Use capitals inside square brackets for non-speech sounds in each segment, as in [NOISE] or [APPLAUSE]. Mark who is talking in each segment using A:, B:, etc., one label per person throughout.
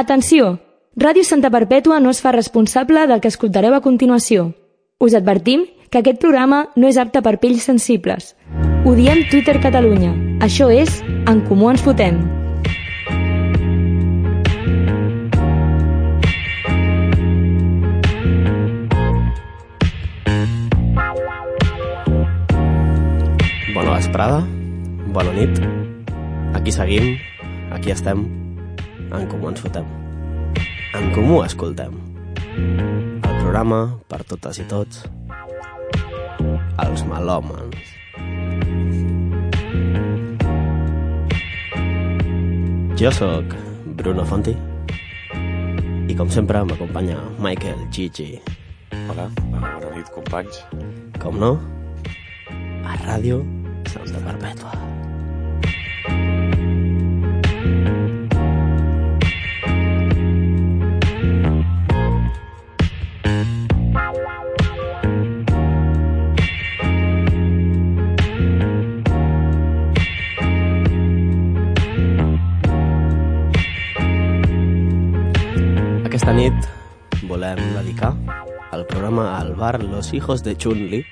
A: Atenció! Ràdio Santa Perpètua no es fa responsable del que escoltareu a continuació. Us advertim que aquest programa no és apte per pells sensibles. Ho diem Twitter Catalunya. Això és En Comú Ens Fotem.
B: Bona vesprada, bona nit. Aquí seguim, aquí estem, en comú ens fotem. En comú escoltem. El programa per totes i tots. Els malòmens. Jo sóc Bruno Fonti i com sempre m'acompanya Michael Gigi.
C: Hola, bona nit, companys.
B: Com no, a Ràdio Santa Perpètua. Nit volem dedicar el programa al bar Los Hijos de Chun-Li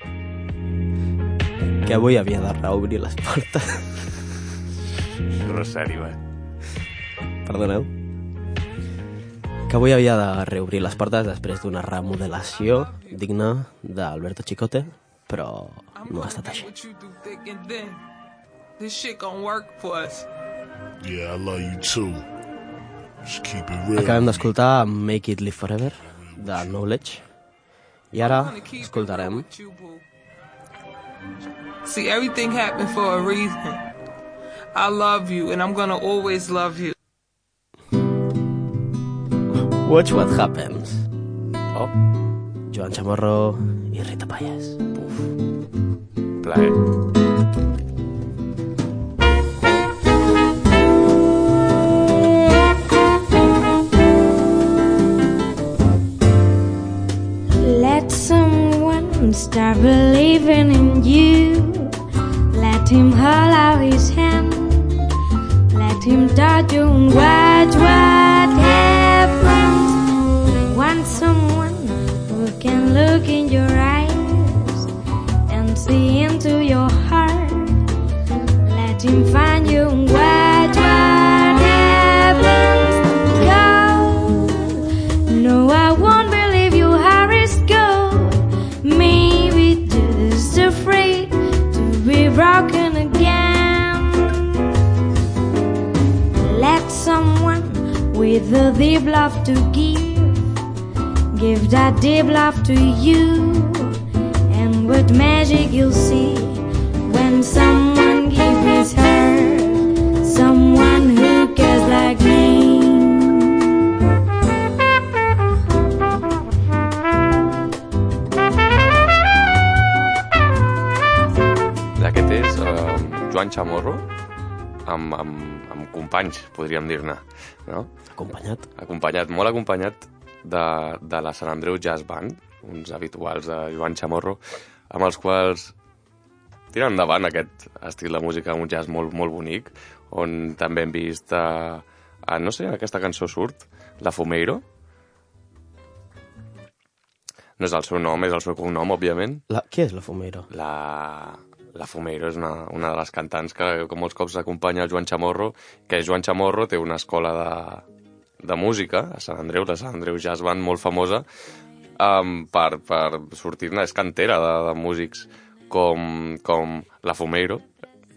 B: que avui havia de reobrir les portes.
C: Sèrio, eh?
B: Perdoneu. Que avui havia de reobrir les portes després d'una remodelació digna d'Alberto Chicote, però no ha estat així.
D: This shit gon' work for us.
E: Yeah, I love you too.
B: Acabem d'escoltar Make It Live Forever, de Knowledge, i ara escoltarem.
D: See, everything happened for a reason. I love you, and I'm gonna always love you.
B: Watch What Happens,
C: Oh,
B: Joan Chamorro i Rita Payas.
C: plaer.
F: Start believing in you. Let him hold out his hand. Let him touch you and watch what happens. Want someone who can look in your eyes and see into your heart. Let him find you and watch with a deep love to give give that deep love to you. And what magic you'll see when someone gives her someone who cares like me.
C: Aquest és uh, Joan Chamorro, amb, amb, amb companys, podríem dir-ne, no?
B: Acompanyat.
C: Acompanyat, molt acompanyat de, de la Sant Andreu Jazz Band, uns habituals de Joan Chamorro, amb els quals tiren endavant aquest estil de música, un jazz molt, molt bonic, on també hem vist, a, a, no sé, aquesta cançó surt, La Fumeiro. No és el seu nom, és el seu cognom, òbviament.
B: La... Qui és la Fumeiro?
C: La, la Fumeiro és una, una de les cantants que, que molts cops acompanya el Joan Chamorro, que Joan Chamorro té una escola de, de música a Sant Andreu, la Sant Andreu Jazz Band, molt famosa, um, per, per sortir-ne, és cantera de, de músics com, com la Fumeiro,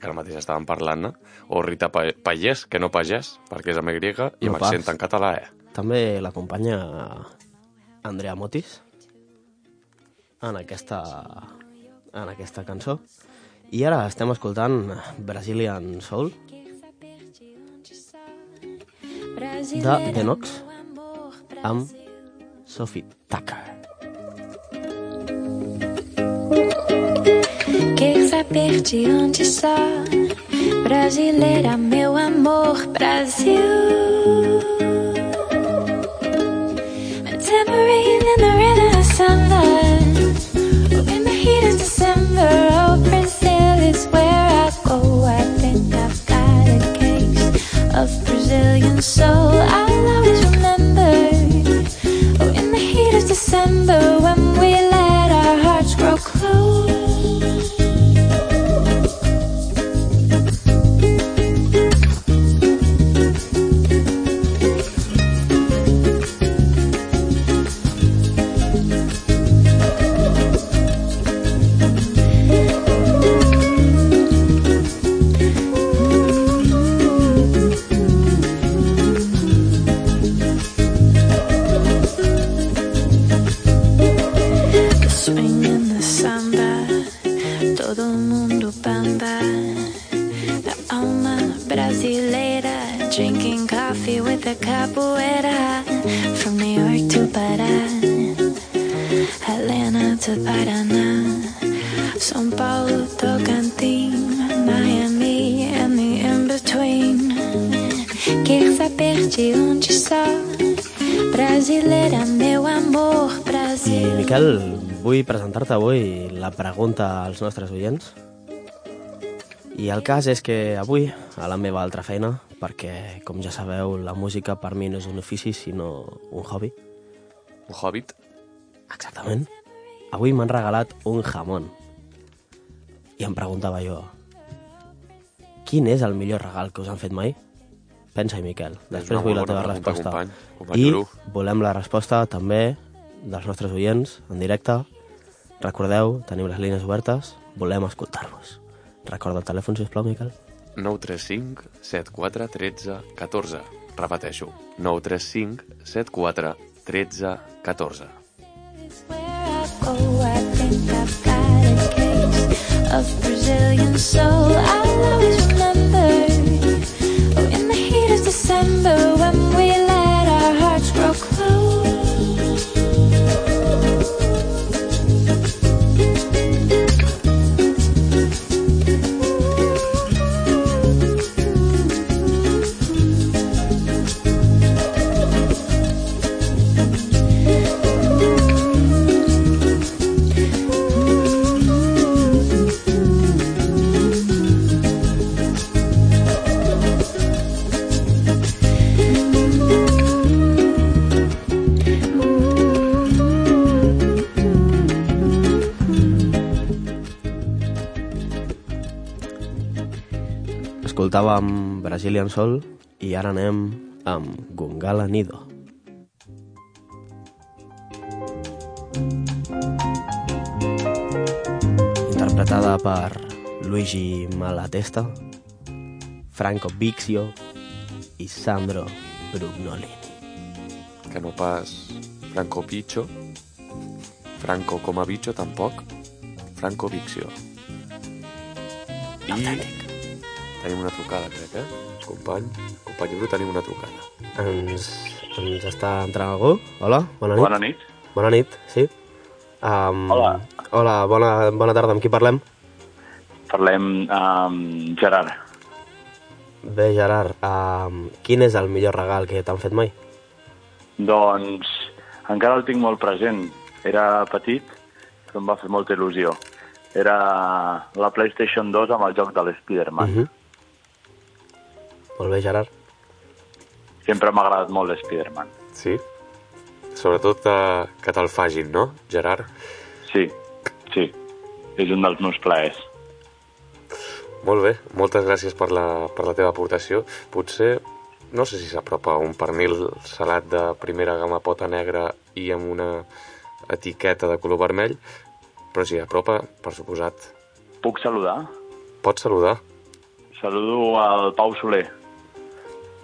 C: que ara mateix estàvem parlant-ne, o Rita Pa- Pallès, que no pagès, perquè és amb Y, i
B: No
C: amb accent en català, eh?
B: També l'acompanya Andrea Motis en aquesta, en aquesta cançó. I ara estem escoltant Brazilian Soul de The Nox amb Sophie Tucker.
G: Quer saber de onde só? Brasileira, meu amor, Brasil. Tambourine in the Renaissance. Oh, in the heat of December Oh, Brazil of Brazilian soul I'll always remember. Oh, in the
B: heat of December when we pregunta als nostres oients. I el cas és que avui, a la meva altra feina, perquè, com ja sabeu, la música per mi no és un ofici, sinó un hobby.
C: Un hobbit?
B: Exactament. Avui m'han regalat un jamón. I em preguntava jo, quin és el millor regal que us han fet mai? Pensa-hi, Miquel. Després vull la teva resposta.
C: company. Company
B: I volem la resposta també dels nostres oients en directe. Recordeu, teniu les línies obertes, volem escoltar-vos. Recorda el telèfon, sisplau, Miquel.
C: 935 74 13 14. Repeteixo. 935 74 13 14.
G: Where I I think I've got a case of Brazilian soul. I'll always remember
B: Brazilian Soul i ara anem amb Gungala Nido. Interpretada per Luigi Malatesta, Franco Bixio i Sandro Brugnolini.
C: Que no pas Franco Picho. Franco com a bitxo, tampoc. Franco Vixio. I tenim una trucada, crec, eh? Company, company Bru, tenim una trucada.
B: Ens, ens està entrant algú? Hola, bona nit.
H: Bona nit.
B: Bona nit, sí. Um,
H: Hola.
B: Hola, bona, bona tarda. Amb qui parlem?
H: Parlem amb Gerard.
B: Bé, Gerard, um, quin és el millor regal que t'han fet mai?
H: Doncs encara el tinc molt present. Era petit, però em va fer molta il·lusió. Era la PlayStation 2 amb el joc de l'Spiderman.
B: Uh -huh. Molt bé, Gerard.
H: Sempre m'ha agradat molt l'Spiderman.
C: Sí? Sobretot eh, que te'l fagin, no, Gerard?
H: Sí, sí. És un dels meus plaers.
C: Molt bé, moltes gràcies per la, per la teva aportació. Potser, no sé si s'apropa un pernil salat de primera gamma pota negra i amb una etiqueta de color vermell, però si apropa, per suposat.
H: Puc saludar?
C: Pots saludar?
H: Saludo al Pau Soler,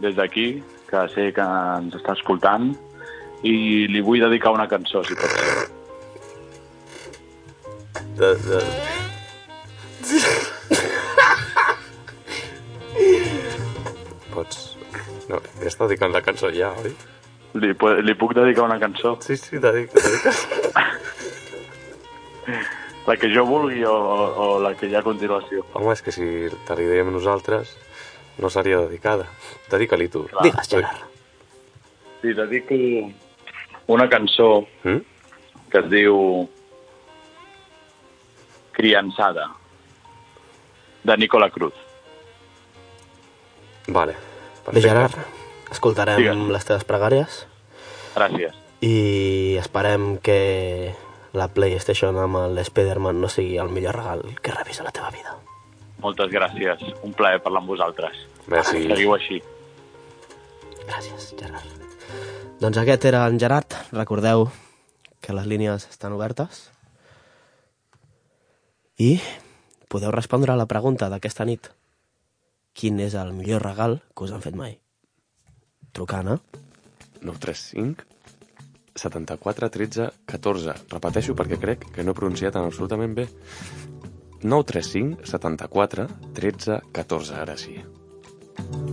H: des d'aquí, que sé que ens està escoltant, i li vull dedicar una cançó, si pot ser.
C: De, de... Pots... No, ja està dedicant la cançó ja, oi?
H: Li, li puc dedicar una cançó?
C: Sí, sí, dedic, dediques.
H: La que jo vulgui o, o, o la que hi ha a continuació?
C: Home, és que si dèiem nosaltres, no seria dedicada. Dedica-li tu.
H: Clar.
B: Digues, Gerard.
H: Li dedico una cançó
C: Mm?
H: que es diu Criançada, de Nicola Cruz.
C: Vale.
B: Bé, Gerard, escoltarem
H: Digues.
B: les teves pregàries
H: Gràcies.
B: i esperem que la PlayStation amb l'Spiderman no sigui el millor regal que rebis a la teva vida.
H: Moltes gràcies. Un plaer parlar amb vosaltres.
C: Merci.
H: Seguiu així.
B: Gràcies, Gerard. Doncs aquest era en Gerard. Recordeu que les línies estan obertes. I podeu respondre a la pregunta d'aquesta nit. Quin és el millor regal que us han fet mai? Trucant, eh?
C: 935 74 13 14. Repeteixo perquè crec que no he pronunciat en absolutament bé. 935 74 13 14. Ara sí. Thank you.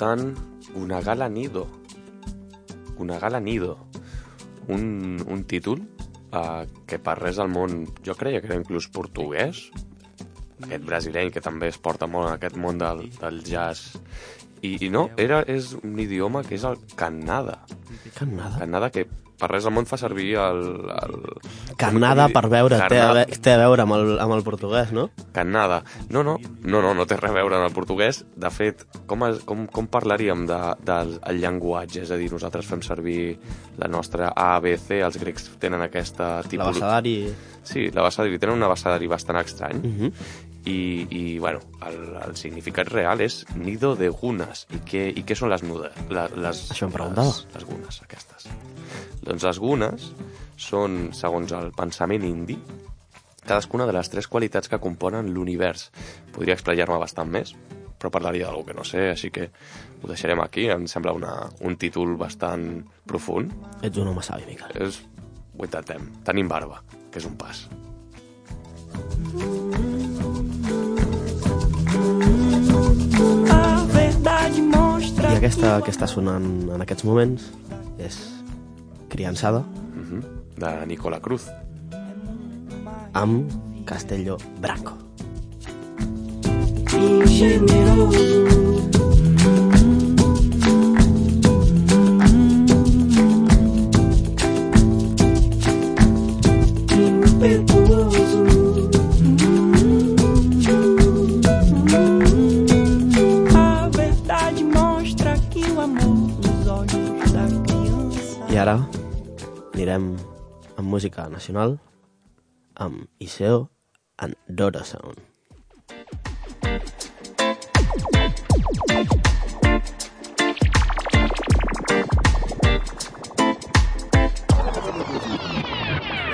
C: Estem escoltant Una gala nido. Una gala nido. Un, un títol uh, que per res al món, jo creia que era inclús portuguès, aquest brasileny que també es porta molt en aquest món del, del jazz. I, I no, era, és un idioma que és el kannada.
B: Kannada?
C: Kannada que per res al món fa servir el... el
B: Kannada,
C: com-
B: per veure, té a, té a veure amb el, amb el portuguès, no?
C: Kannada. No, no, no, no, no té res a veure en el portuguès. De fet, com, es, com, com parlaríem de, del el llenguatge? És a dir, nosaltres fem servir la nostra A, B, C, els grecs tenen aquesta tipologia...
B: L'abecedari...
C: Sí, l'abecedari, tenen un abecedari bastant estrany.
B: Uh -huh.
C: I, i bueno, el, el significat real és nido de gunes. I què, i què són les nudes? La, les,
B: Això em preguntava.
C: Les, les gunes, aquestes. Doncs les gunes són, segons el pensament indi, cadascuna de les tres qualitats que componen l'univers. Podria explayar-me bastant més, però parlaria d'algú que no sé, així que ho deixarem aquí. Em sembla una, un títol bastant profund.
B: Ets un home savi, Miquel.
C: És, ho intentem. Tenim barba, que és un pas.
B: I aquesta que està sonant en aquests moments és Criançada
C: Mm -hmm. De Nicola Cruz.
B: amb Castello Branco. Anirem amb música nacional amb Iseo and Dora Sound.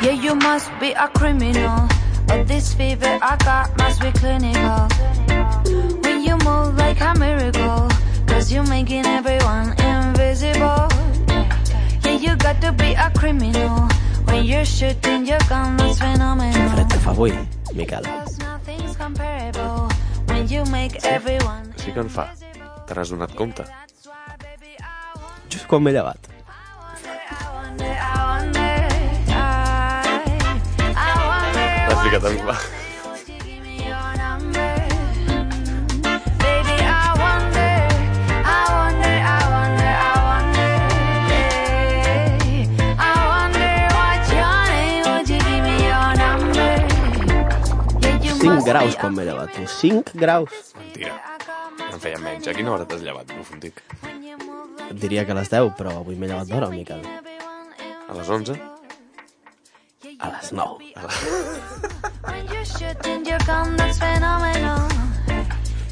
I: Yeah, you must be a criminal. Or this fever I got must be clinical. When you move like a miracle, cause you're making everyone invisible. You got to be a criminal. When you're shooting your gun, that's
B: Quin
I: phenomenal.
B: fred que fa avui, Miquel.
I: Nothing's comparable. When you make everyone
C: Sí que en fa. Te n'has donat compte?
B: Just quan m'he llevat.
C: L'has ficat en clar.
B: Graus quan
I: a
B: m'he llevat. tu. 5 graus.
C: Mentira. Em feia menys. A quina hora t'has llevat,
I: like
B: Et diria que a les 10, però avui m'he llevat d'hora, Miquel.
C: A les 11?
I: Yeah,
B: a les 9.
I: When you shoot and you come, that's phenomenal.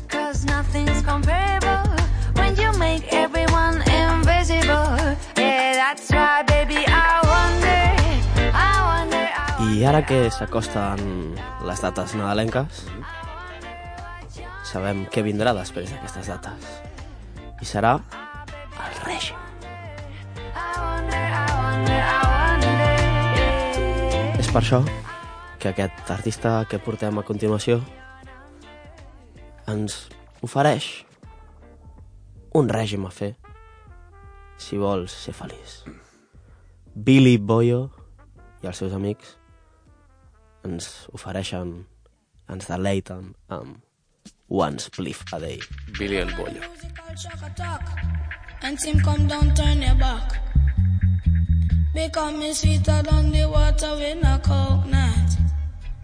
I: Cause nothing's comparable when you make everyone I
B: ara que s'acosten les dates nadalenques, sabem què vindrà després d'aquestes dates. I serà el règim. És per això que aquest artista que portem a continuació ens ofereix un règim a fer si vols ser feliç. Billy Boyo i els seus amics ens ofereixen, ens deleiten amb One Spliff a Day.
C: Billy el Bollo.
J: And him come down, turn your back. Because me sweeter than the water when a coconut.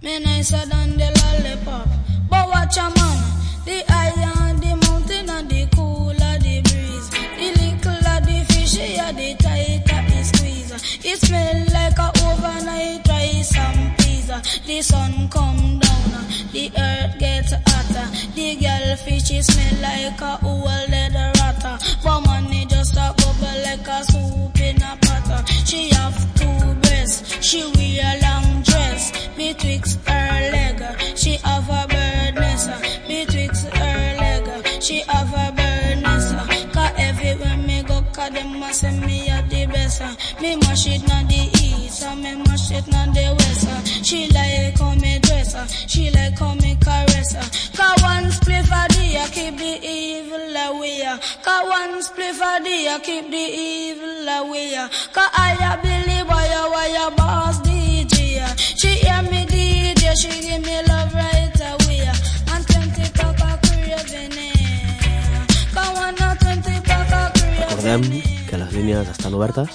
J: Me nicer than the lollipop. But watch a man, the higher the mountain and the cooler the breeze. The littler the fishier, the tighter the squeeze. It smell The sun come down, the earth gets hotter. The girl fishy smell like a old leather ratter. But money just a bubble like a soup in a pot. She have two breasts, she wear a long dress. Betwixt her leg, she have a bird nest. Betwixt her leg, she have a bird nest. Cause everywhere me go, cause them a say me a the best. Me mash it na the east, and me mash it na the west. She like how me dress, she like how me caress. Cause one spliff a day, I keep the evil away. Cause one spliff a day, I keep the evil away. Cause I a Billy boy, why a boss DJ. She hear me DJ, she give me love right away. And 20 pack of craving. Cause one a 20 pack of
B: Recordem
J: craving
B: que les línies estan obertes.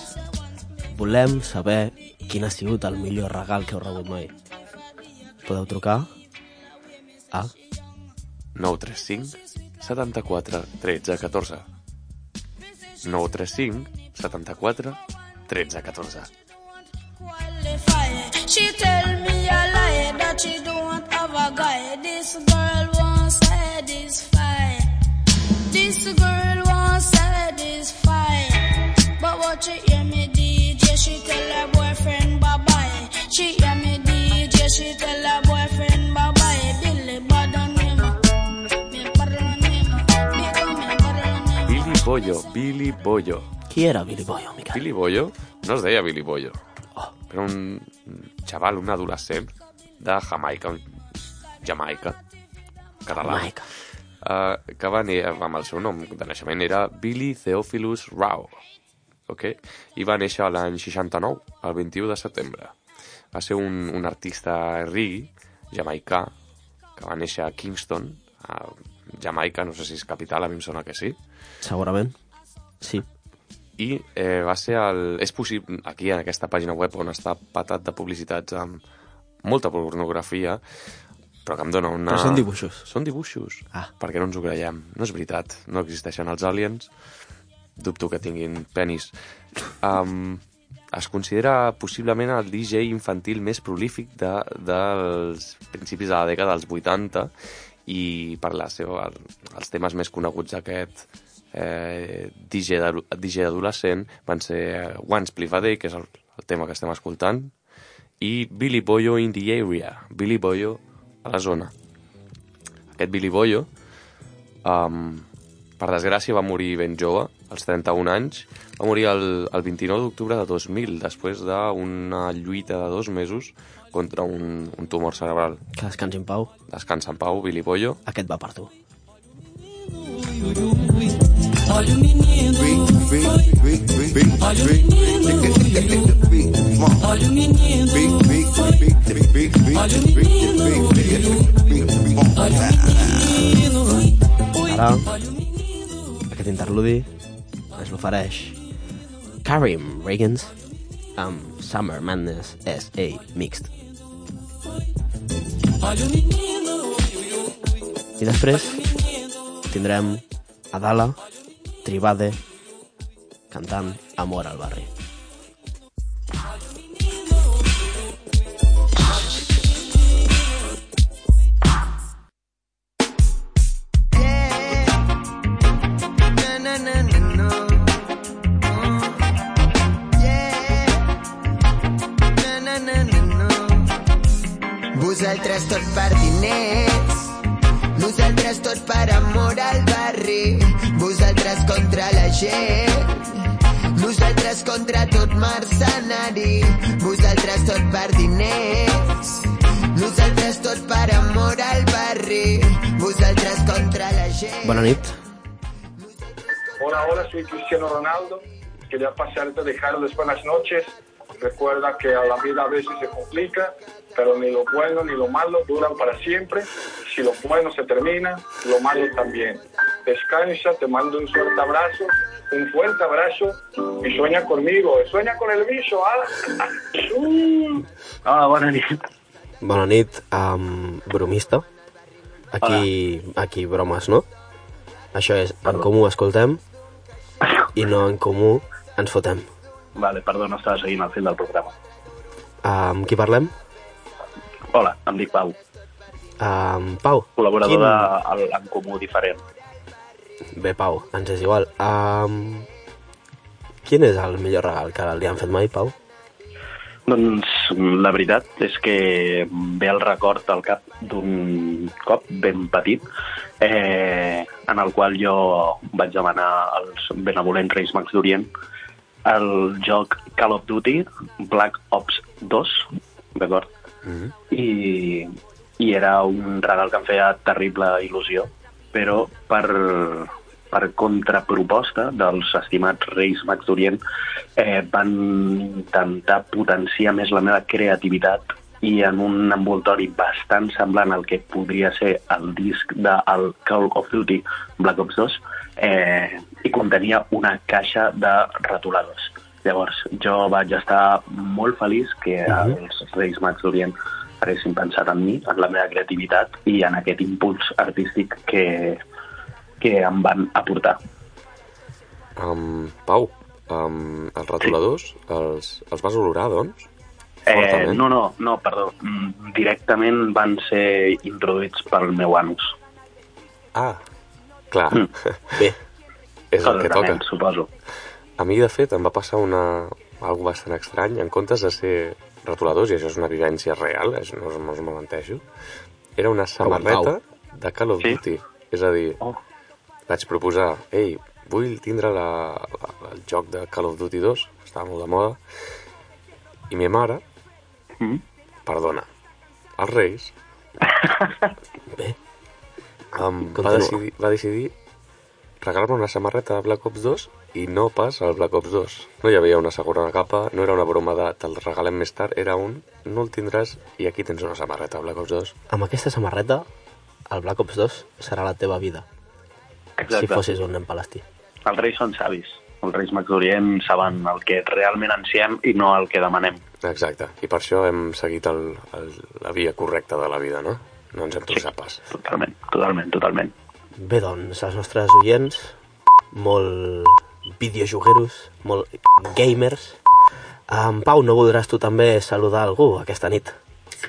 B: Volem saber quin ha sigut el millor regal que heu rebut mai. Podeu trucar a
C: 935 74 13 14. 935 74 13 14.
J: qualify. She tell me a lie that she don't have a guy. This girl won't satisfy. This girl won't satisfy. But what she hear me
C: Bollo, Billy Bollo.
B: qui era Billy Boyo, Miquel?
C: Billy Bollo no es deia Billy Bollo. Era un xaval, un adolescent de Jamaica, Jamaica, català.
B: Jamaica.
C: Uh, que va néixer, amb el seu nom de naixement era Billy Theophilus Rao. Okay? I va néixer l'any 69, el 21 de setembre. Va ser un, un artista reggae jamaicà que va néixer a Kingston, a Jamaica, no sé si és capital, a mi em sona que sí.
B: Segurament. Sí.
C: i eh, va ser el... És possible, aquí en aquesta pàgina web on està patat de publicitats amb molta pornografia, però que em dona una...
B: Però són dibuixos.
C: Són dibuixos.
B: Ah.
C: Perquè no ens ho creiem. No és veritat. No existeixen els aliens. Dubto que tinguin penis. Um, es considera possiblement el DJ infantil més prolífic de, dels principis de la dècada dels 80 i per la seva, els temes més coneguts d'aquest eh, DJ, DJ adolescent van ser eh, One Spliff a Day, que és el, el tema que estem escoltant, i Billy Boyo in the Area, Billy Boyo a la zona. Aquest Billy Boyo, um, per desgràcia, va morir ben jove, als 31 anys, va morir el, el 29 d'octubre de 2000, després d'una lluita de dos mesos contra un, un tumor cerebral.
B: Que descansi en pau.
C: Descansa en pau, Billy Boyo.
B: Aquest va per tu.
K: Olha o menino, olha o menino, olha o menino, olha o menino, olha o menino.
B: Ara, aquest interludi ens l'ofereix Karim Reagans amb Summer Madness S.A. Mixed. I després tindrem Adala, Tribades cantant Amor al barri.
L: Vosaltres tot per diners, nosaltres tot per amor al barri vosaltres contra la gent. Nosaltres contra tot mercenari, vosaltres tot per diners. Nosaltres tot per amor al barri, vosaltres contra la gent.
B: Bona nit.
M: Hola, hola, soy Cristiano Ronaldo. Quería pasarte a dejarles buenas noches. Recuerda que a la vida a veces se complica, pero ni lo bueno ni lo malo duran para siempre. Si lo bueno se termina, lo malo también. Descansa, te mando un fuerte abrazo, un fuerte abrazo y sueña conmigo. Sueña con el bicho, ¿ah? Uh.
N: Hola, bona nit.
B: Bona nit, um, bromista. Aquí, aquí bromes, no? Això és, en comú escoltem i no en comú ens fotem.
N: Vale, perdó, no estava seguint el fil del programa.
B: Amb qui parlem?
N: Hola, em dic Pau,
B: Um, Pau.
N: col·laborador
B: quin-
N: de el- En Comú Diferent.
B: Bé, Pau, ens és igual. Um, quin és el millor regal que li han fet mai, Pau?
N: Doncs la veritat és que ve el record al cap d'un cop ben petit eh, en el qual jo vaig demanar als benevolents Reis Mags d'Orient el joc Call of Duty Black Ops 2, d'acord?
B: Mm
N: I, I era un regal que em feia terrible il·lusió, però per, per contraproposta dels estimats Reis Mags d'Orient eh, van intentar potenciar més la meva creativitat i en un envoltori bastant semblant al que podria ser el disc del Call of Duty Black Ops 2 eh, i contenia una caixa de retoladors. Llavors, jo vaig estar molt feliç que els Reis Mags d'Orient haguessin pensat en mi, en la meva creativitat i en aquest impuls artístic que, que em van aportar.
C: Um, Pau, um, els retoladors, els, els vas olorar, doncs?
N: Eh, no, no, no, perdó. Mm, Directament van ser introduïts pel meu anus.
C: Ah, clar. [LAUGHS]
B: Bé.
C: És el que toca.
N: Suposo.
C: A mi, de fet, em va passar una... algo bastant estrany. En comptes de ser retoladors, i això és una vivència real, és, no, us- no us me menteixo, era una samarreta de Call of Duty. És a dir,
N: Oh.
C: vaig proposar, ei, vull tindre la, la, el joc de Call of Duty 2, que estava molt de moda, i mi mare,
N: Mm.
C: perdona, els Reis, [LAUGHS]
B: Bé,
C: um, va, decidir, va decidir regalar-me una samarreta de Black Ops 2 i no pas el Black Ops 2. No hi havia una segona capa, no era una broma de te'l regalem més tard, era un no el tindràs i aquí tens una samarreta Black Ops 2.
B: amb aquesta samarreta, el Black Ops 2 serà la teva vida.
N: Exacte.
B: Si fossis un nen palestí.
N: Els reis són savis. Els reis Mags d'Orient saben el que realment ansiem i no el que demanem.
C: Exacte, i per això hem seguit el, el, la via correcta de la vida, no? No ens hem torçat pas.
N: Totalment, totalment, totalment.
B: Bé, doncs, els nostres oients, molt videojugueros, molt gamers. En Pau, no voldràs tu també saludar algú aquesta nit?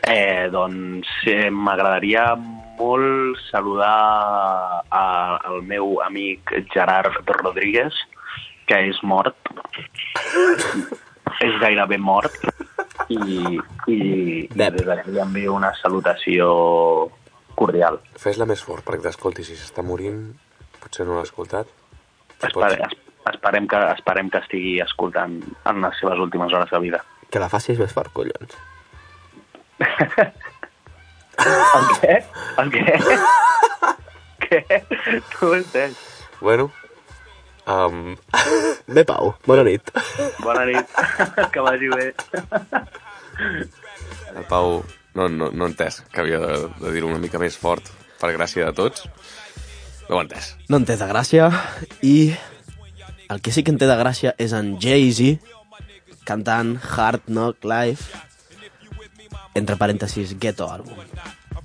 N: Eh, doncs eh, m'agradaria molt saludar a, al meu amic Gerard Rodríguez, que és mort. és gairebé mort. I, i des d'aquí envio una salutació cordial.
C: Fes-la més fort perquè t'escolti, si s'està morint, potser no l'ha escoltat.
N: Espere, es, esperem, que, esperem que estigui escoltant en les seves últimes hores de vida.
B: Que la facis més fort, collons.
N: El què? El què? què? No ho entès.
C: Bueno, um,
B: Bé, Pau, bona nit.
N: Bona nit. que vagi bé.
C: el Pau no, no, no ha entès que havia de, de dir-ho una mica més fort per gràcia de tots. No ho ha entès.
B: No en té de gràcia i el que sí que en té de gràcia és en Jay-Z cantant Hard Knock Life entre parèntesis Ghetto Album.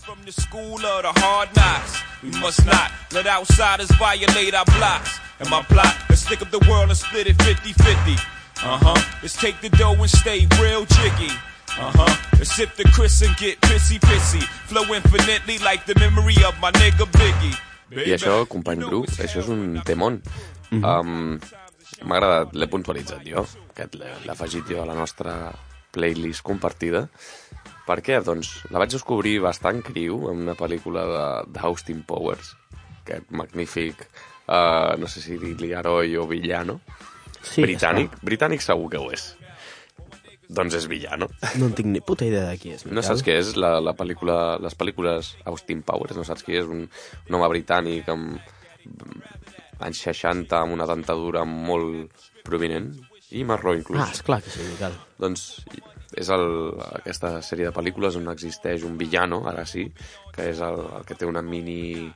O: From the school of the hard knocks, we must not let outsiders violate our blocks. And my plot is stick up the world and split it 50-50. Uh-huh. Let's take the dough and stay real jiggy. Uh-huh. Let's sip the Chris and get pissy pissy. Flow infinitely like the memory of my nigga Biggie.
C: I això, company Bru, això és un temón. Um, M'ha agradat, l'he puntualitzat jo, aquest l'he afegit jo a la nostra playlist compartida, Per què? Doncs la vaig descobrir bastant criu en una pel·lícula de- d'Austin Powers, aquest magnífic, uh, no sé si dir-li heroi o villano,
B: Sí,
C: britànic.
B: esclar.
C: Britànic segur que ho és. Doncs és villano.
B: No en tinc ni puta idea de qui és.
C: No saps què és la, la pel·lícula, les pel·lícules Austin Powers? No saps qui és? Un, un home britànic amb anys 60, amb una dentadura molt prominent i marró inclús.
B: Ah, esclar que sí, Miquel.
C: Doncs és el, aquesta sèrie de pel·lícules on existeix un villano, ara sí, que és el, el que té una mini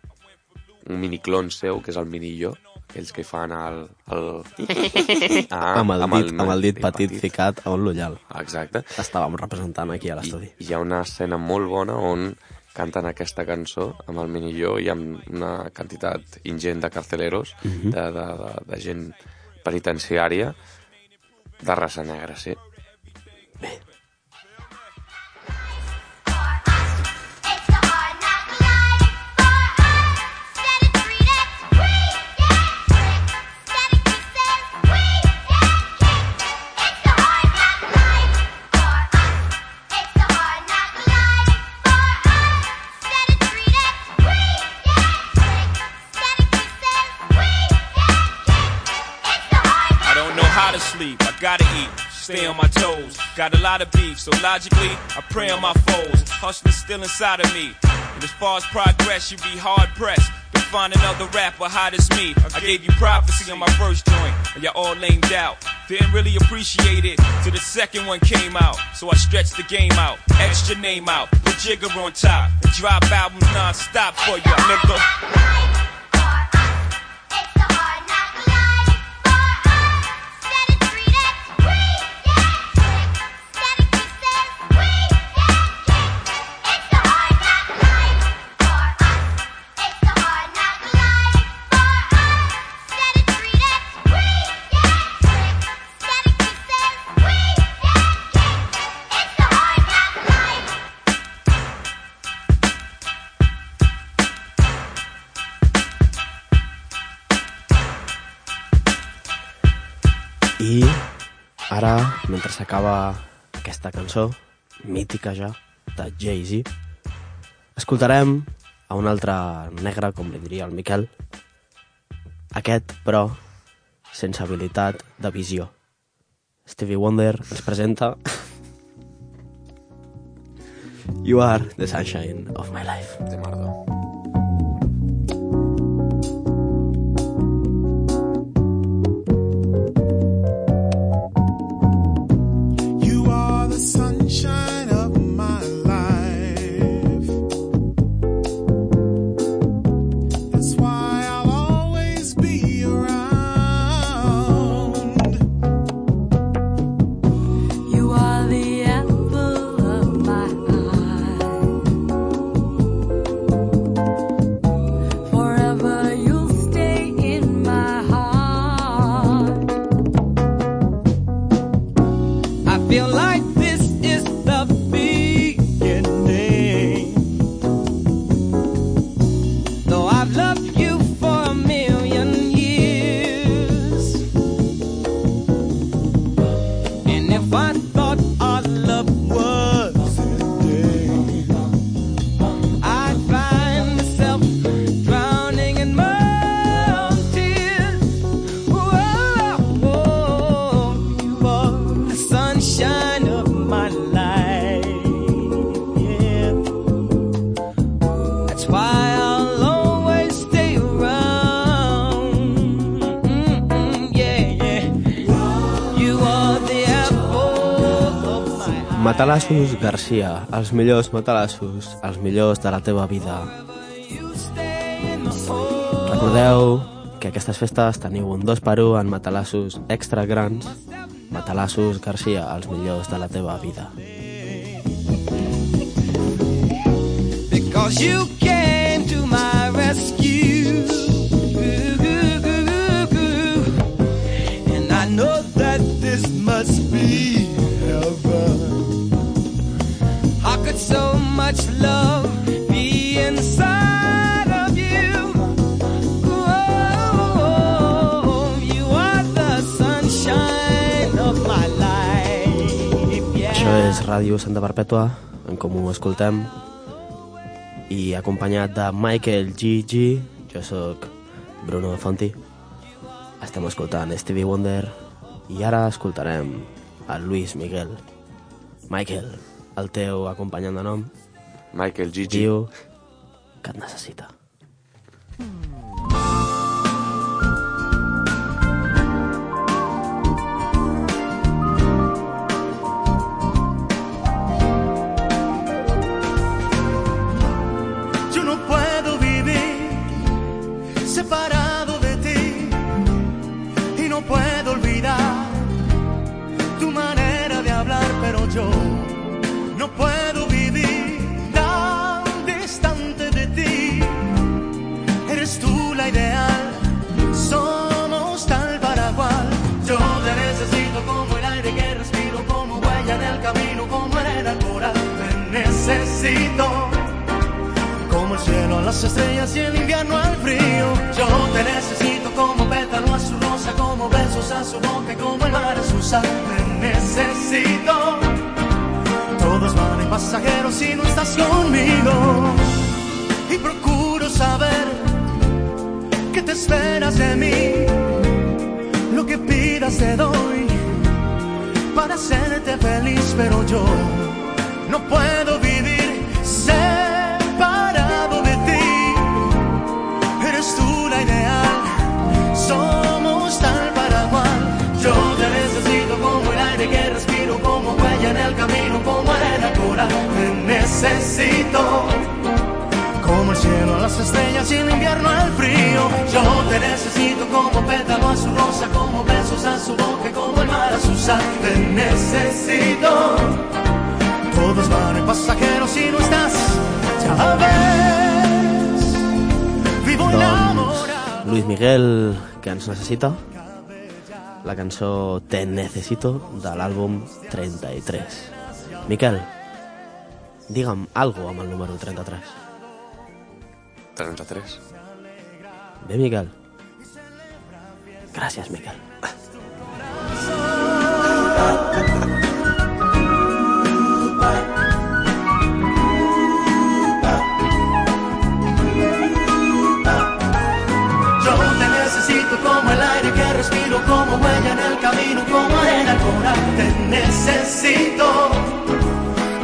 C: un mini clon seu, que és el mini jo, aquells que fan el... el...
B: Ah, amb, el dit, amb el dit petit, ficat a un l'ullal.
C: Exacte.
B: Estàvem representant aquí a l'estudi.
C: Hi ha una escena molt bona on canten aquesta cançó amb el mini jo i amb una quantitat ingent de carceleros,
B: Mhm.
C: de, de, de, de gent penitenciària de raça negra, sí.
O: I a lot of beef, so logically, I pray on my foes. Hustler's still inside of me. And as far as progress, you'd be hard pressed to find another rapper hot as me. I gave you prophecy on my first joint, and you're all lamed out. Didn't really appreciate it till the second one came out. So I stretched the game out, extra name out, put Jigger on top, and drop albums non-stop for you, nigga.
B: Mentre s'acaba aquesta cançó, mítica ja, de Jay-Z, escoltarem a un altre negre, com li diria el Miquel, aquest, però, sense habilitat de visió. Stevie Wonder ens presenta You are the sunshine of my life.
C: De merda.
B: Matalassos Garcia, els millors matalassos, els millors de la teva vida. Recordeu que aquestes festes teniu un 2 per 1 en matalassos extra grans. Matalassos Garcia, els millors de la teva vida.
P: Because you
B: Ràdio Santa Perpètua, en com ho escoltem, i acompanyat de Michael G.G., jo sóc Bruno Fonti. Estem escoltant Stevie Wonder i ara escoltarem a Luis Miguel. Michael, el teu acompanyant de nom,
C: Michael Gigi.
B: diu que et necessita.
K: Necesito como el cielo a las estrellas y el invierno al frío. Yo te necesito como pétalo a su rosa, como besos a su boca, como el mar a su sal. Te necesito. Todo es vano y pasajero si no estás conmigo. Y procuro saber qué te esperas de mí. Lo que pidas te doy para hacerte feliz, pero yo no puedo en el camino, como arena coral. Te necesito. Como el cielo las estrellas y el invierno al frío. Yo te necesito como pétalo a su rosa, como besos a su boca, como el mar a su sal. Te necesito. Todo es vano y pasajero si no estás. Ya ves, vivo enamorado.
B: Luis Miguel, que ens necessita, la cançó Te Necesito, de l'àlbum 33. Miquel, digue'm algo amb el número 33.
C: 33.
B: Bé, Miquel? Gràcies, Miquel. [LAUGHS]
K: necesito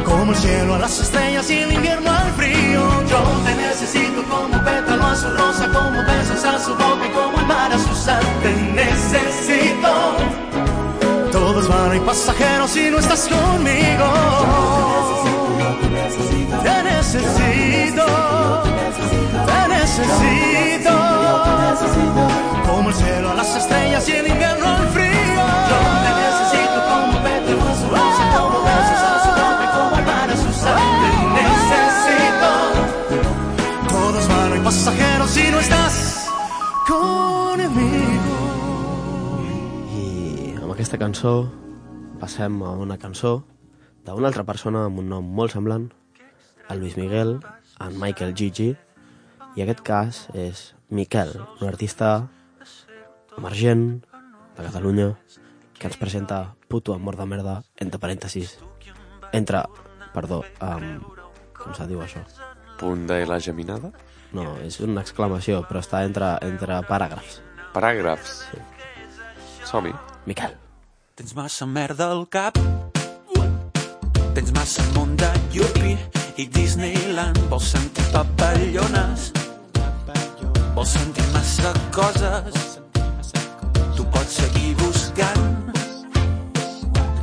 K: como el cielo a las estrellas y el invierno al frío. Yo te necesito como pétalo a su rosa, como besos a su boca y como el mar a su sal. Te necesito. Todo es vano y pasajero si no estás conmigo. Te necesito. Te necesito. Como el cielo a las estrellas y el invierno al frío.
B: I amb aquesta cançó passem a una cançó d'una altra persona amb un nom molt semblant, el Luis Miguel, en Michael Gigi, i aquest cas és Miquel, un artista emergent de Catalunya que ens presenta Puto amor de merda, entre parèntesis, entre, perdó, um, com se diu això?
C: Punt de la geminada?
B: No, és una exclamació, però està entre, entre paràgrafs.
C: Paràgrafs.
B: Sí.
C: Som-hi.
B: Miquel.
Q: Tens massa merda al cap. Tens massa món de Yupi i Disneyland. Vols sentir papallones? Vols sentir massa coses? Tu pots seguir buscant.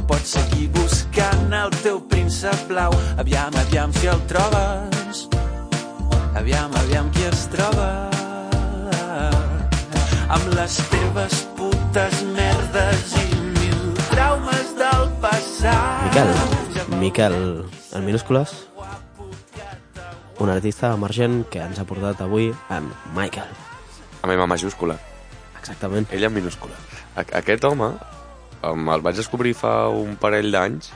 Q: Pots seguir buscant el teu príncep blau. Aviam, aviam si el trobes. Aviam, aviam qui es troba. Amb les teves putes merdes i
B: Miquel, Miquel en minúscules, un artista emergent que ens ha portat avui en Michael.
C: Amb M majúscula.
B: Exactament.
C: Ell en minúscula. A aquest home el vaig descobrir fa un parell d'anys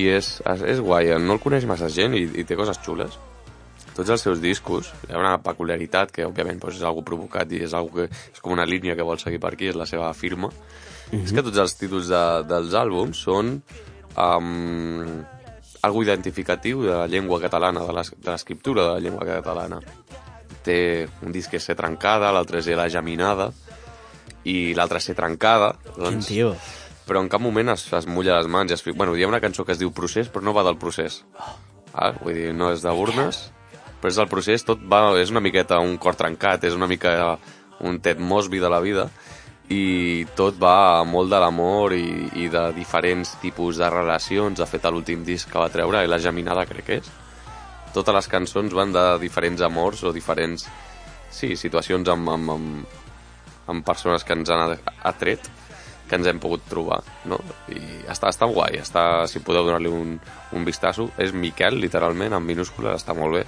C: i és, és guai, no el coneix massa gent i, i té coses xules. Tots els seus discos, hi ha una peculiaritat que òbviament doncs, és algo provocat i és, algo que, és com una línia que vol seguir per aquí, és la seva firma. Mm -hmm. És que tots els títols de, dels àlbums són um, algo identificatiu de la llengua catalana, de l'es- de l'escriptura de la llengua catalana. Té un disc que és ser trencada, l'altre és la geminada, i l'altre ser trencada. Doncs,
B: Quin tio.
C: Però en cap moment es, es mulla les mans i. Bueno, hi ha una cançó que es diu Procés, però no va del procés. Ah, vull dir, no és d'urnes, però és del procés, tot va... És una miqueta un cor trencat, és una mica un Ted Mosby de la vida, i tot va molt de l'amor i, i de diferents tipus de relacions. De fet, l'últim disc que va treure, la geminada crec que és, totes les cançons van de diferents amors o diferents sí, situacions amb, amb, amb, amb persones que ens han atret que ens hem pogut trobar, no? I està, està guai, està, si podeu donar-li un, un vistazo. És Miquel, literalment, en minúscules, està molt bé.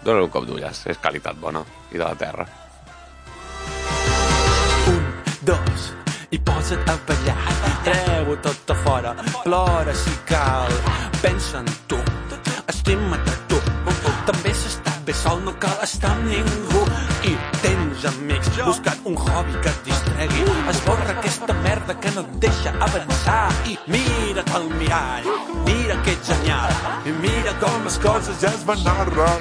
C: Dóna-li un cop d'ulles, és qualitat bona i de la terra.
Q: Dos i posa't a ballar. Treu-ho tot a fora plora si cal. Pensa en tu estima't a tu. També s'està bé sol no cal estar amb ningú. I tens amics busca't un hobby que et distregui. Esborra aquesta merda que no et deixa avançar. I mira't al mirall mira que ets genial. I mira com les coses ja es van arreglar.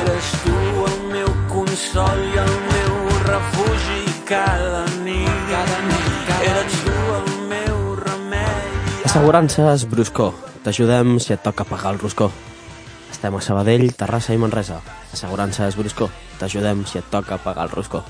Q: Eres tu el meu consol i el meu refugi cada nit, cada nit, cada eres tu el meu remei
B: Assegurances Bruscó. T'ajudem si et toca pagar el roscó. Estem a Sabadell, Terrassa i Manresa. Assegurances Bruscó. T'ajudem si et toca pagar el roscó.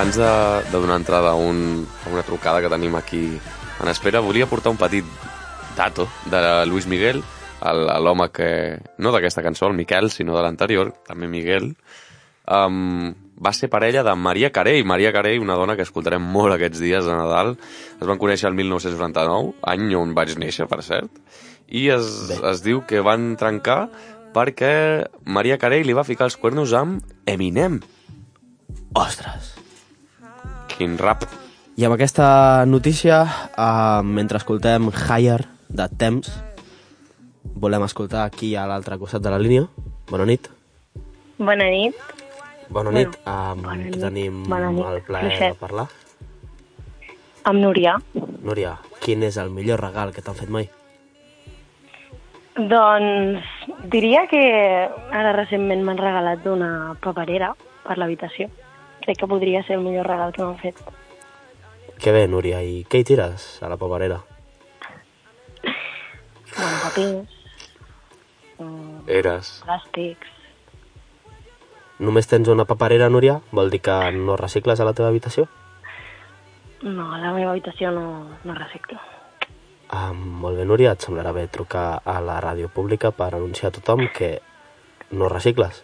C: Abans de, de donar entrada a, un, a una trucada que tenim aquí en espera, volia portar un petit dato de Luis Miguel, el- l'home que, no d'aquesta cançó, el Miquel, sinó de l'anterior, també Miguel, um, va ser parella de Maria Carey. Maria Carey, una dona que escoltarem molt aquests dies de Nadal. Es van conèixer el 1999, any on vaig néixer, per cert, i es, es diu que van trencar perquè Maria Carey li va ficar els cuernos amb Eminem.
B: Ostres!
C: Quin rap.
B: I amb aquesta notícia, uh, mentre escoltem Higher de Temps, volem escoltar aquí a l'altre costat de la línia. Bona nit.
R: Bona nit.
B: Bona nit. Um, bona nit. Tenim
R: Bona nit.
B: el plaer
R: Fluixet.
B: de parlar.
R: Amb Núria.
B: Núria, quin és el millor regal que t'han fet mai?
R: Doncs diria que ara recentment m'han regalat una paperera per l'habitació. Crec que podria ser el millor regal que m'han fet.
B: Que bé, Núria, i què hi tires a la paperera?
R: Bueno, papers, mm,
C: Eres.
R: plàstics...
B: Només tens una paperera, Núria? Vol dir que no recicles a la teva habitació?
R: No, a la meva habitació no, no reciclo.
B: Ah, molt bé, Núria, et semblarà bé trucar a la ràdio pública per anunciar a tothom que no recicles?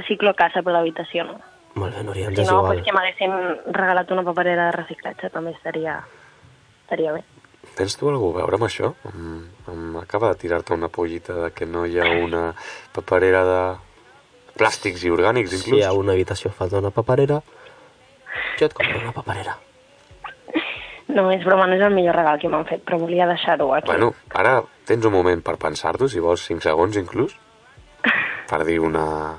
R: Reciclo a casa, però a l'habitació no.
B: Molt bé, Núria, ens
R: Si no,
B: igual.
R: pues que m'haguessin regalat una paperera de reciclatge també estaria, estaria bé.
C: Tens tu algú a veure amb això? Em, em acaba de tirar-te una pollita de que no hi ha una paperera de plàstics i orgànics, inclús.
B: Si a una habitació falta una paperera, jo et compro una paperera.
R: No, és broma, no és el millor regal que m'han fet, però volia deixar-ho aquí.
C: Bueno, ara tens un moment per pensar-t'ho, si vols 5 segons inclús, per dir una,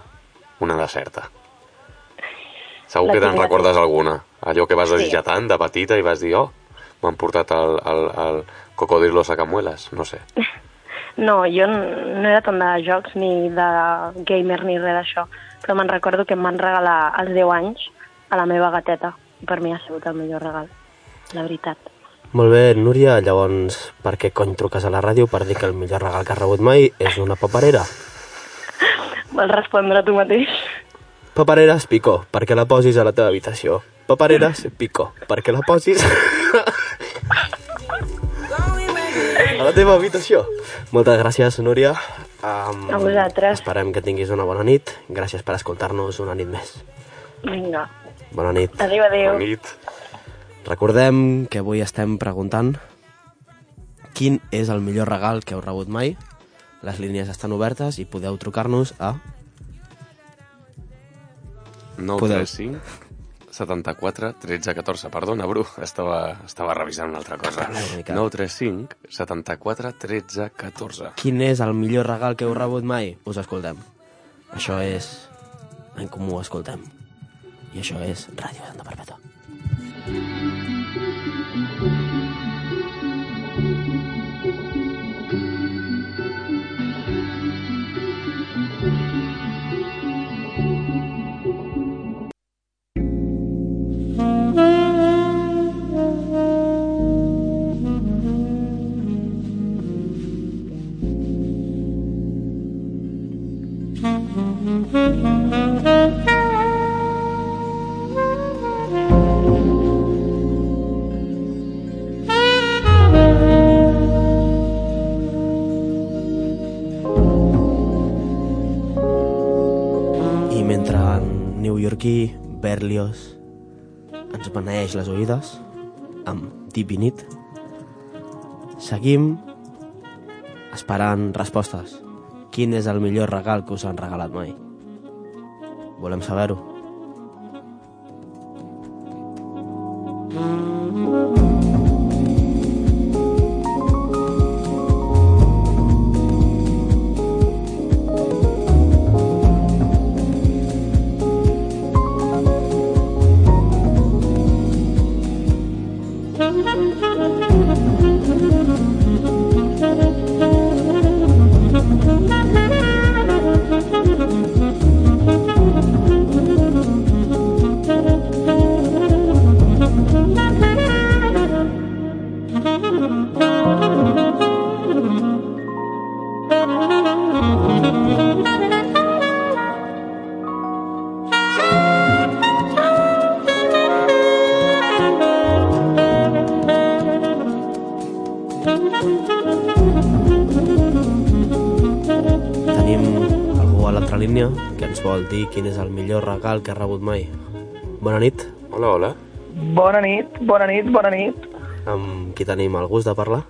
C: una de certa. Segur que te'n recordes alguna. Allò que vas
R: Sí.
C: desitjar tant de petita i vas dir, oh, m'han portat el, el, el cocodrilo sacamuelas, no sé. [LAUGHS]
R: No, jo no era tant de jocs ni de gamer ni res d'això, però me'n recordo que em van regalar als 10 anys a la meva gateta. I per mi ha sigut el millor regal, la veritat.
B: Molt bé, Núria, llavors per què cony truques a la ràdio per dir que el millor regal que has rebut mai és una paperera? [LAUGHS]
R: Vols respondre tu mateix?
B: Papereres Pico, perquè la posis a la teva habitació. Papereres Pico, perquè la posis a la teva habitació. Moltes gràcies, Núria. Um,
R: A vosaltres.
B: Esperem que tinguis una bona nit. Gràcies per escoltar-nos una nit més.
R: Vinga.
B: Bona nit.
R: Adéu, adéu.
C: Bona nit.
B: Recordem que avui estem preguntant quin és el millor regal que heu rebut mai. Les línies estan obertes i podeu trucar-nos a...
C: 935 74 13 14. Perdona, Bru, estava, estava revisant una altra cosa.
B: Una mica.
C: 935 74 13 14.
B: Quin és el millor regal que heu rebut mai? Us escoltem. Això és... En comú escoltem. I això és Ràdio Santa Perpètua. I neoyorquí Berlioz ens beneeix les oïdes amb Divinit, seguim esperant respostes. Quin és el millor regal que us han regalat mai? Volem saber-ho. Tenim dir quin és el millor regal que ha rebut mai. Bona nit.
C: Hola, hola.
S: Bona nit, bona nit, bona nit.
B: Amb qui tenim el gust de parlar?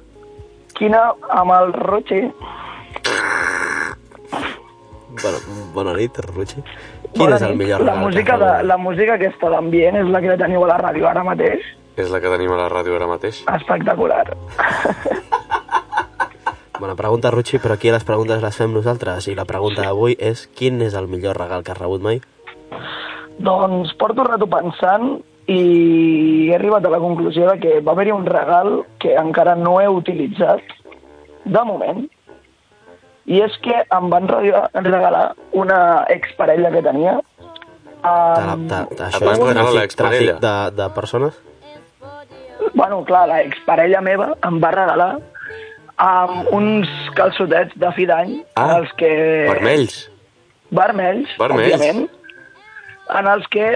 S: Quina amb el Roche.
B: Bona, bona nit, Ruchi. Quin és el millor
S: la
B: regal
S: música,
B: que
S: de, la música aquesta d'ambient és la que teniu a la ràdio ara mateix.
C: És la que tenim a la ràdio ara mateix.
S: Espectacular. [LAUGHS]
B: Bona pregunta, Ruchi, però aquí les preguntes les fem nosaltres i la pregunta d'avui és quin és el millor regal que has rebut mai?
S: Doncs porto un rato pensant i he arribat a la conclusió de que va haver-hi un regal que encara no he utilitzat, de moment, i és que em van re- regalar una exparella que tenia. Um,
B: Ta, ta, això
C: Et van
B: és
C: regalar
B: tràfic,
C: l'exparella?
B: tràfic de, de persones?
S: bueno, clar, la exparella meva em va regalar um, uns calçotets de fi d'any
C: Ah,
S: els que...
C: Vermells.
S: Vermells,
C: Vermells.
S: òbviament, en els que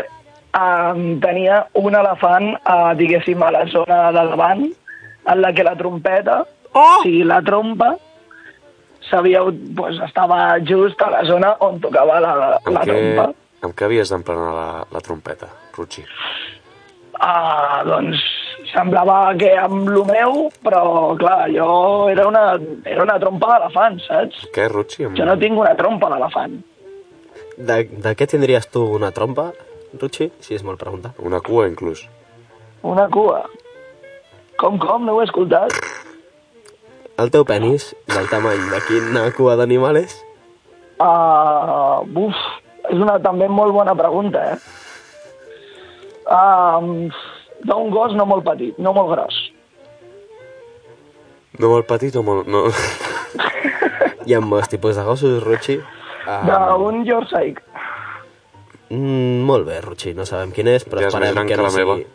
S: um, tenia un elefant, uh, diguéssim, a la zona de davant, en la que la trompeta, oh! o sigui, la trompa, sabia, pues, estava just a la zona on tocava la,
C: Amb
S: la
C: què,
S: trompa.
C: amb què havies d'emplenar la, la trompeta, Ruchi?
S: Ah, doncs semblava que amb lo meu, però clar, allò era una, era una trompa d'elefant, saps?
C: Què, Ruchi? Amb...
S: Jo no tinc una trompa d'elefant.
B: De, de què tindries tu una trompa, Ruchi, si és molt preguntar?
C: Una cua, inclús.
S: Una cua. Com, com? No ho he escoltat?
B: El teu penis, del tamany de quina cua d'animal és?
S: Uh, uf, és una també molt bona pregunta, eh? Uh, D'un gos no molt petit, no molt gros.
C: No molt petit o molt... No.
B: Hi ha molts tipus de gossos, Ruchi. Ah,
S: D'un Yorkshire.
B: mm, molt bé, Ruchi, no sabem quin és, però
C: Ja és més
B: esperem
C: gran
B: que
C: que
B: no sigui...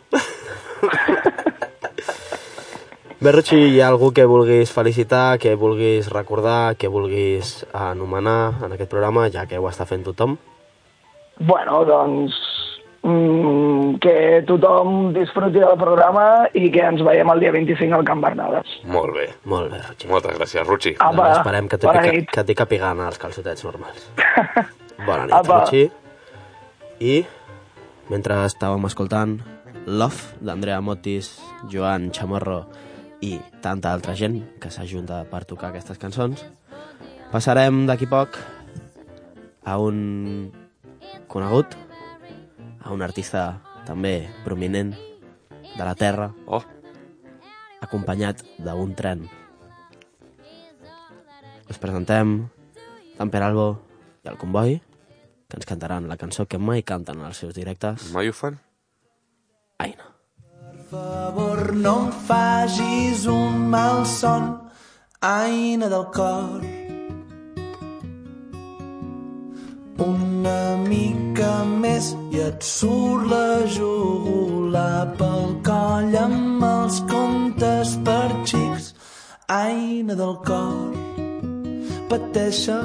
B: Bé, Ruchi, hi ha algú que vulguis felicitar, que vulguis recordar, que vulguis anomenar en aquest programa, ja que ho està fent tothom?
S: Bueno, doncs que tothom disfruti del programa i que ens veiem el dia 25 al Camp Bernades.
C: Molt bé.
B: Molt bé, Ruchi.
C: Moltes gràcies, Ruchi.
S: Apa,
B: doncs esperem que t'hi
S: bona
B: pica,
S: nit.
B: que t'hi capigant els calçotets normals. [LAUGHS] Bona nit,
S: Apa.
B: Ruchi. I mentre estàvem escoltant Love d'Andrea Motis, Joan Chamorro i tanta altra gent que s'ajunta per tocar aquestes cançons, passarem d'aquí poc a un conegut, a un artista també prominent de la Terra,
C: oh.
B: acompanyat d'un tren. Us presentem Tamper Albo i el Comboi, que ens cantaran la cançó que mai canten als seus directes.
C: Mai ho fan?
B: Aina.
T: favor, no em facis un mal son, aina del cor. Una mica més i et surt la jugula pel coll amb els contes per xics, aina del cor. Pateixa,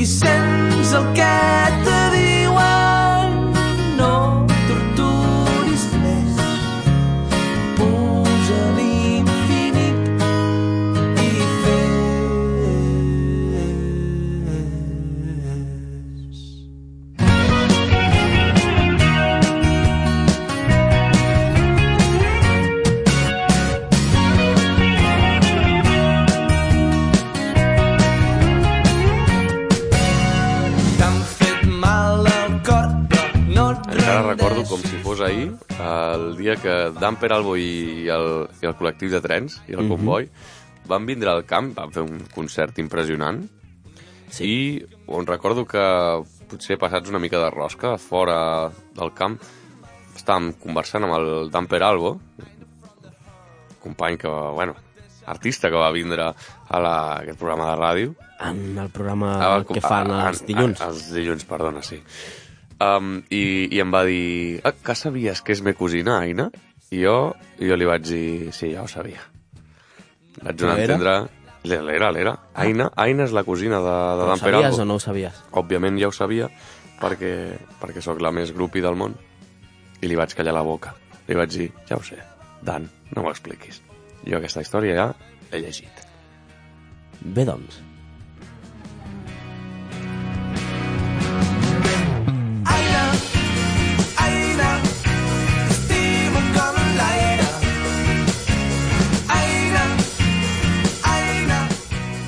T: i sents el que
C: dia que Damper Albo i el, i el col·lectiu de trens i el
B: Mhm.
C: comboi van vindre al camp, van fer un concert impressionant sí. i on recordo que potser passats una mica de rosca fora del camp estàvem conversant amb el Damper Albo company que, bueno, artista que va vindre a, la, a aquest programa de ràdio
B: En el programa
C: Ah,
B: que fan els dilluns.
C: ah, Els dilluns, perdona, sí. Um, i, I em va dir, ah, que sabies que és me cosina, Aina? I jo, jo li vaig dir, sí, ja ho sabia. Vaig donar a entendre... L'era, l'era. Aina, Aina és la cosina de, de
B: Ho
C: Dan
B: sabies
C: Peralbo.
B: o no ho sabies?
C: Òbviament ja ho sabia, perquè, perquè sóc la més grupi del món. I li vaig callar la boca. Li vaig dir, ja ho sé, Dan, no m'ho expliquis. Jo aquesta història ja l'he llegit.
B: Bé, doncs.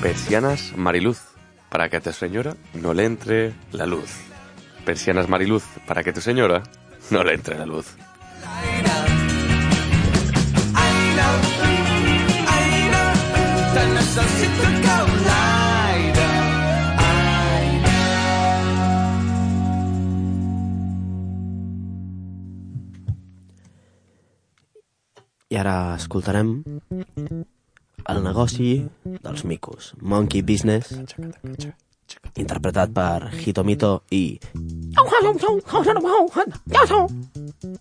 C: Persianas Mariluz, para que a tu señora no le entre la luz. Persianas Mariluz, para que tu señora no le entre la luz.
B: I ara escoltarem el negoci dels micos, Monkey Business, interpretat per Hitomito i...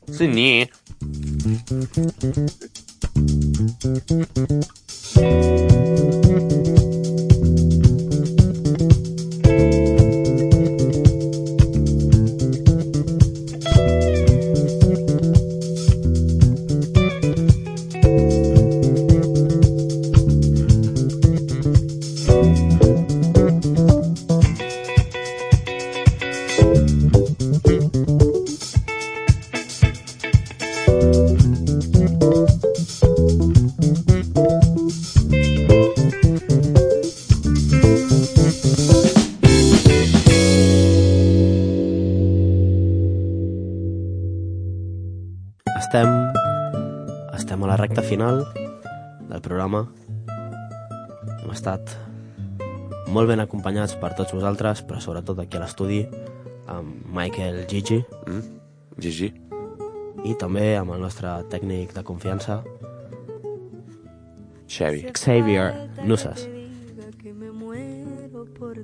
C: Sí, ni.
B: Estem, estat molt ben acompanyats per tots vosaltres, però sobretot aquí a l'estudi, amb Michael Gigi.
C: Mm, Gigi.
B: I també amb el nostre tècnic de confiança,
C: Xavi.
B: Xavier Nusas.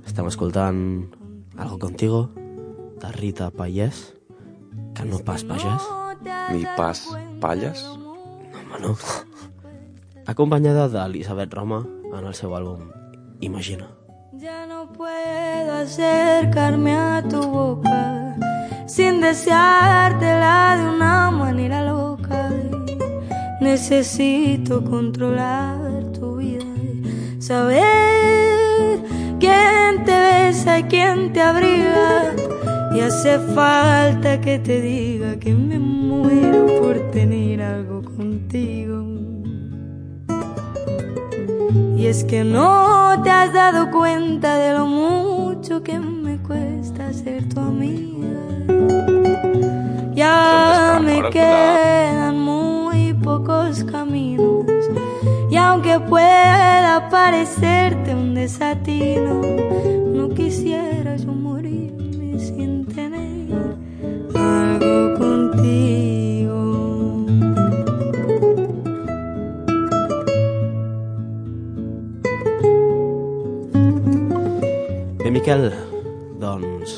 B: Estem escoltant Algo Contigo, de Rita Pallès, que no pas pagès.
C: Ni pas palles?
B: Home, no. [LAUGHS] Acompanyada d'Elisabet Roma en el seu àlbum Imagina.
U: Ya no puedo acercarme a tu boca sin deseártela de una manera loca. Necesito controlar tu vida saber que quien te besa y quien te abriga. Y hace falta que te diga que me muero por tener algo es que no te has dado cuenta de lo mucho que me cuesta ser tu amiga. Ya me quedan muy pocos caminos. Y aunque pueda parecerte un desatino, no quisiera yo morirme sin tener algo contigo.
B: Miquel, doncs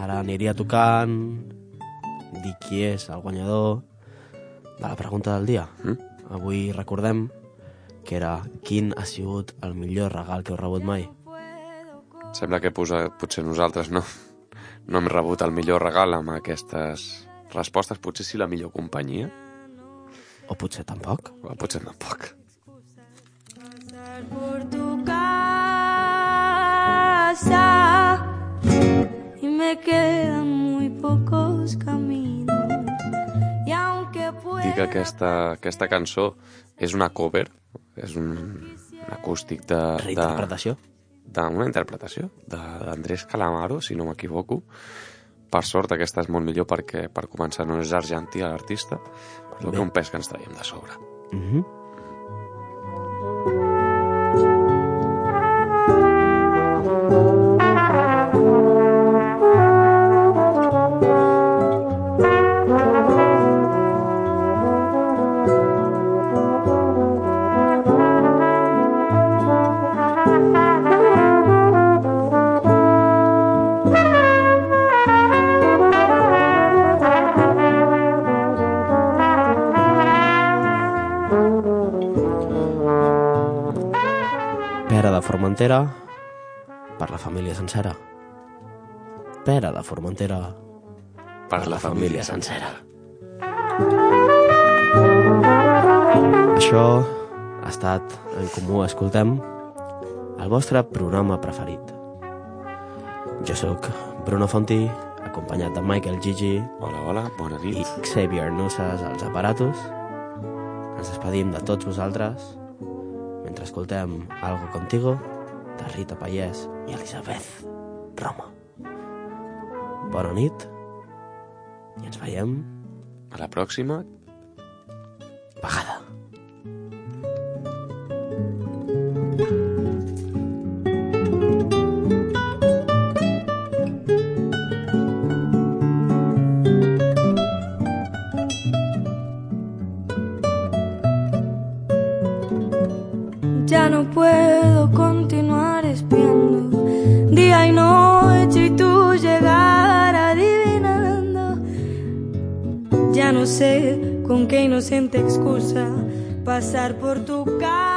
B: ara aniria tocant dir qui és el guanyador de la pregunta del dia. Mm? Avui recordem que era quin ha sigut el millor regal que heu rebut mai.
C: Sembla que posa, potser nosaltres no, no hem rebut el millor regal amb aquestes respostes. Potser sí la millor companyia.
B: O potser tampoc.
C: O potser tampoc.
U: por tu casa y me quedan muy pocos caminos. Y aunque
C: Dir que aquesta, aquesta cançó és una cover, és un, un acústic de...
B: Reinterpretació?
C: De, una interpretació de- d'Andrés Calamaro, si no m'equivoco. Per sort, aquesta és molt millor perquè, per començar, no és argentí l'artista, però que un pes que ens traiem de sobre.
B: Mm -hmm. Formentera per la família sencera. Pera de Formentera
C: Per la família
B: sencera. Això ha estat En Comú Escoltem, el vostre programa preferit. Jo sóc Bruno Fonti, acompanyat de Michael Gigi
C: hola, hola, bona nit.
B: i Xavier Nussas als aparatos. Ens despedim de tots vosaltres mentre escoltem Algo Contigo de Rita Payés i Elisabeth Roma. Bona nit i ens veiem
C: A la pròxima.
B: vegada.
U: Con qué inocente excusa pasar por tu casa.